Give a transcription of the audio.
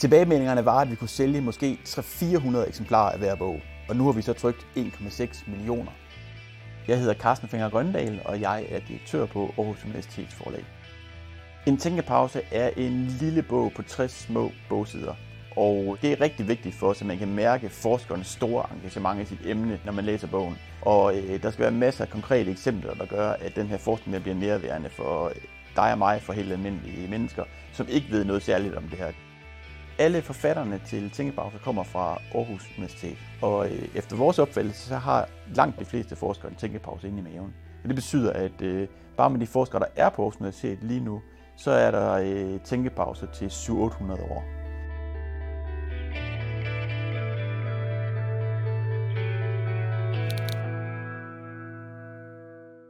Tilbagemeldingerne var, at vi kunne sælge måske 300-400 eksemplarer af hver bog, og nu har vi så trykt 1,6 millioner. Jeg hedder Carsten Finger Grøndal, og jeg er direktør på Aarhus Universitets forlag. En tænkepause er en lille bog på 60 små bogsider, og det er rigtig vigtigt for os, at man kan mærke forskernes store engagement i sit emne, når man læser bogen. Og øh, der skal være masser af konkrete eksempler, der gør, at den her forskning bliver nærværende for øh, dig og mig, for helt almindelige mennesker, som ikke ved noget særligt om det her. Alle forfatterne til Tænkepause kommer fra Aarhus Universitet, og øh, efter vores opfattelse, så har langt de fleste forskere en tænkepause inde i maven. Og det betyder, at øh, bare med de forskere, der er på Aarhus Universitet lige nu, så er der øh, tænkepause til 700-800 år.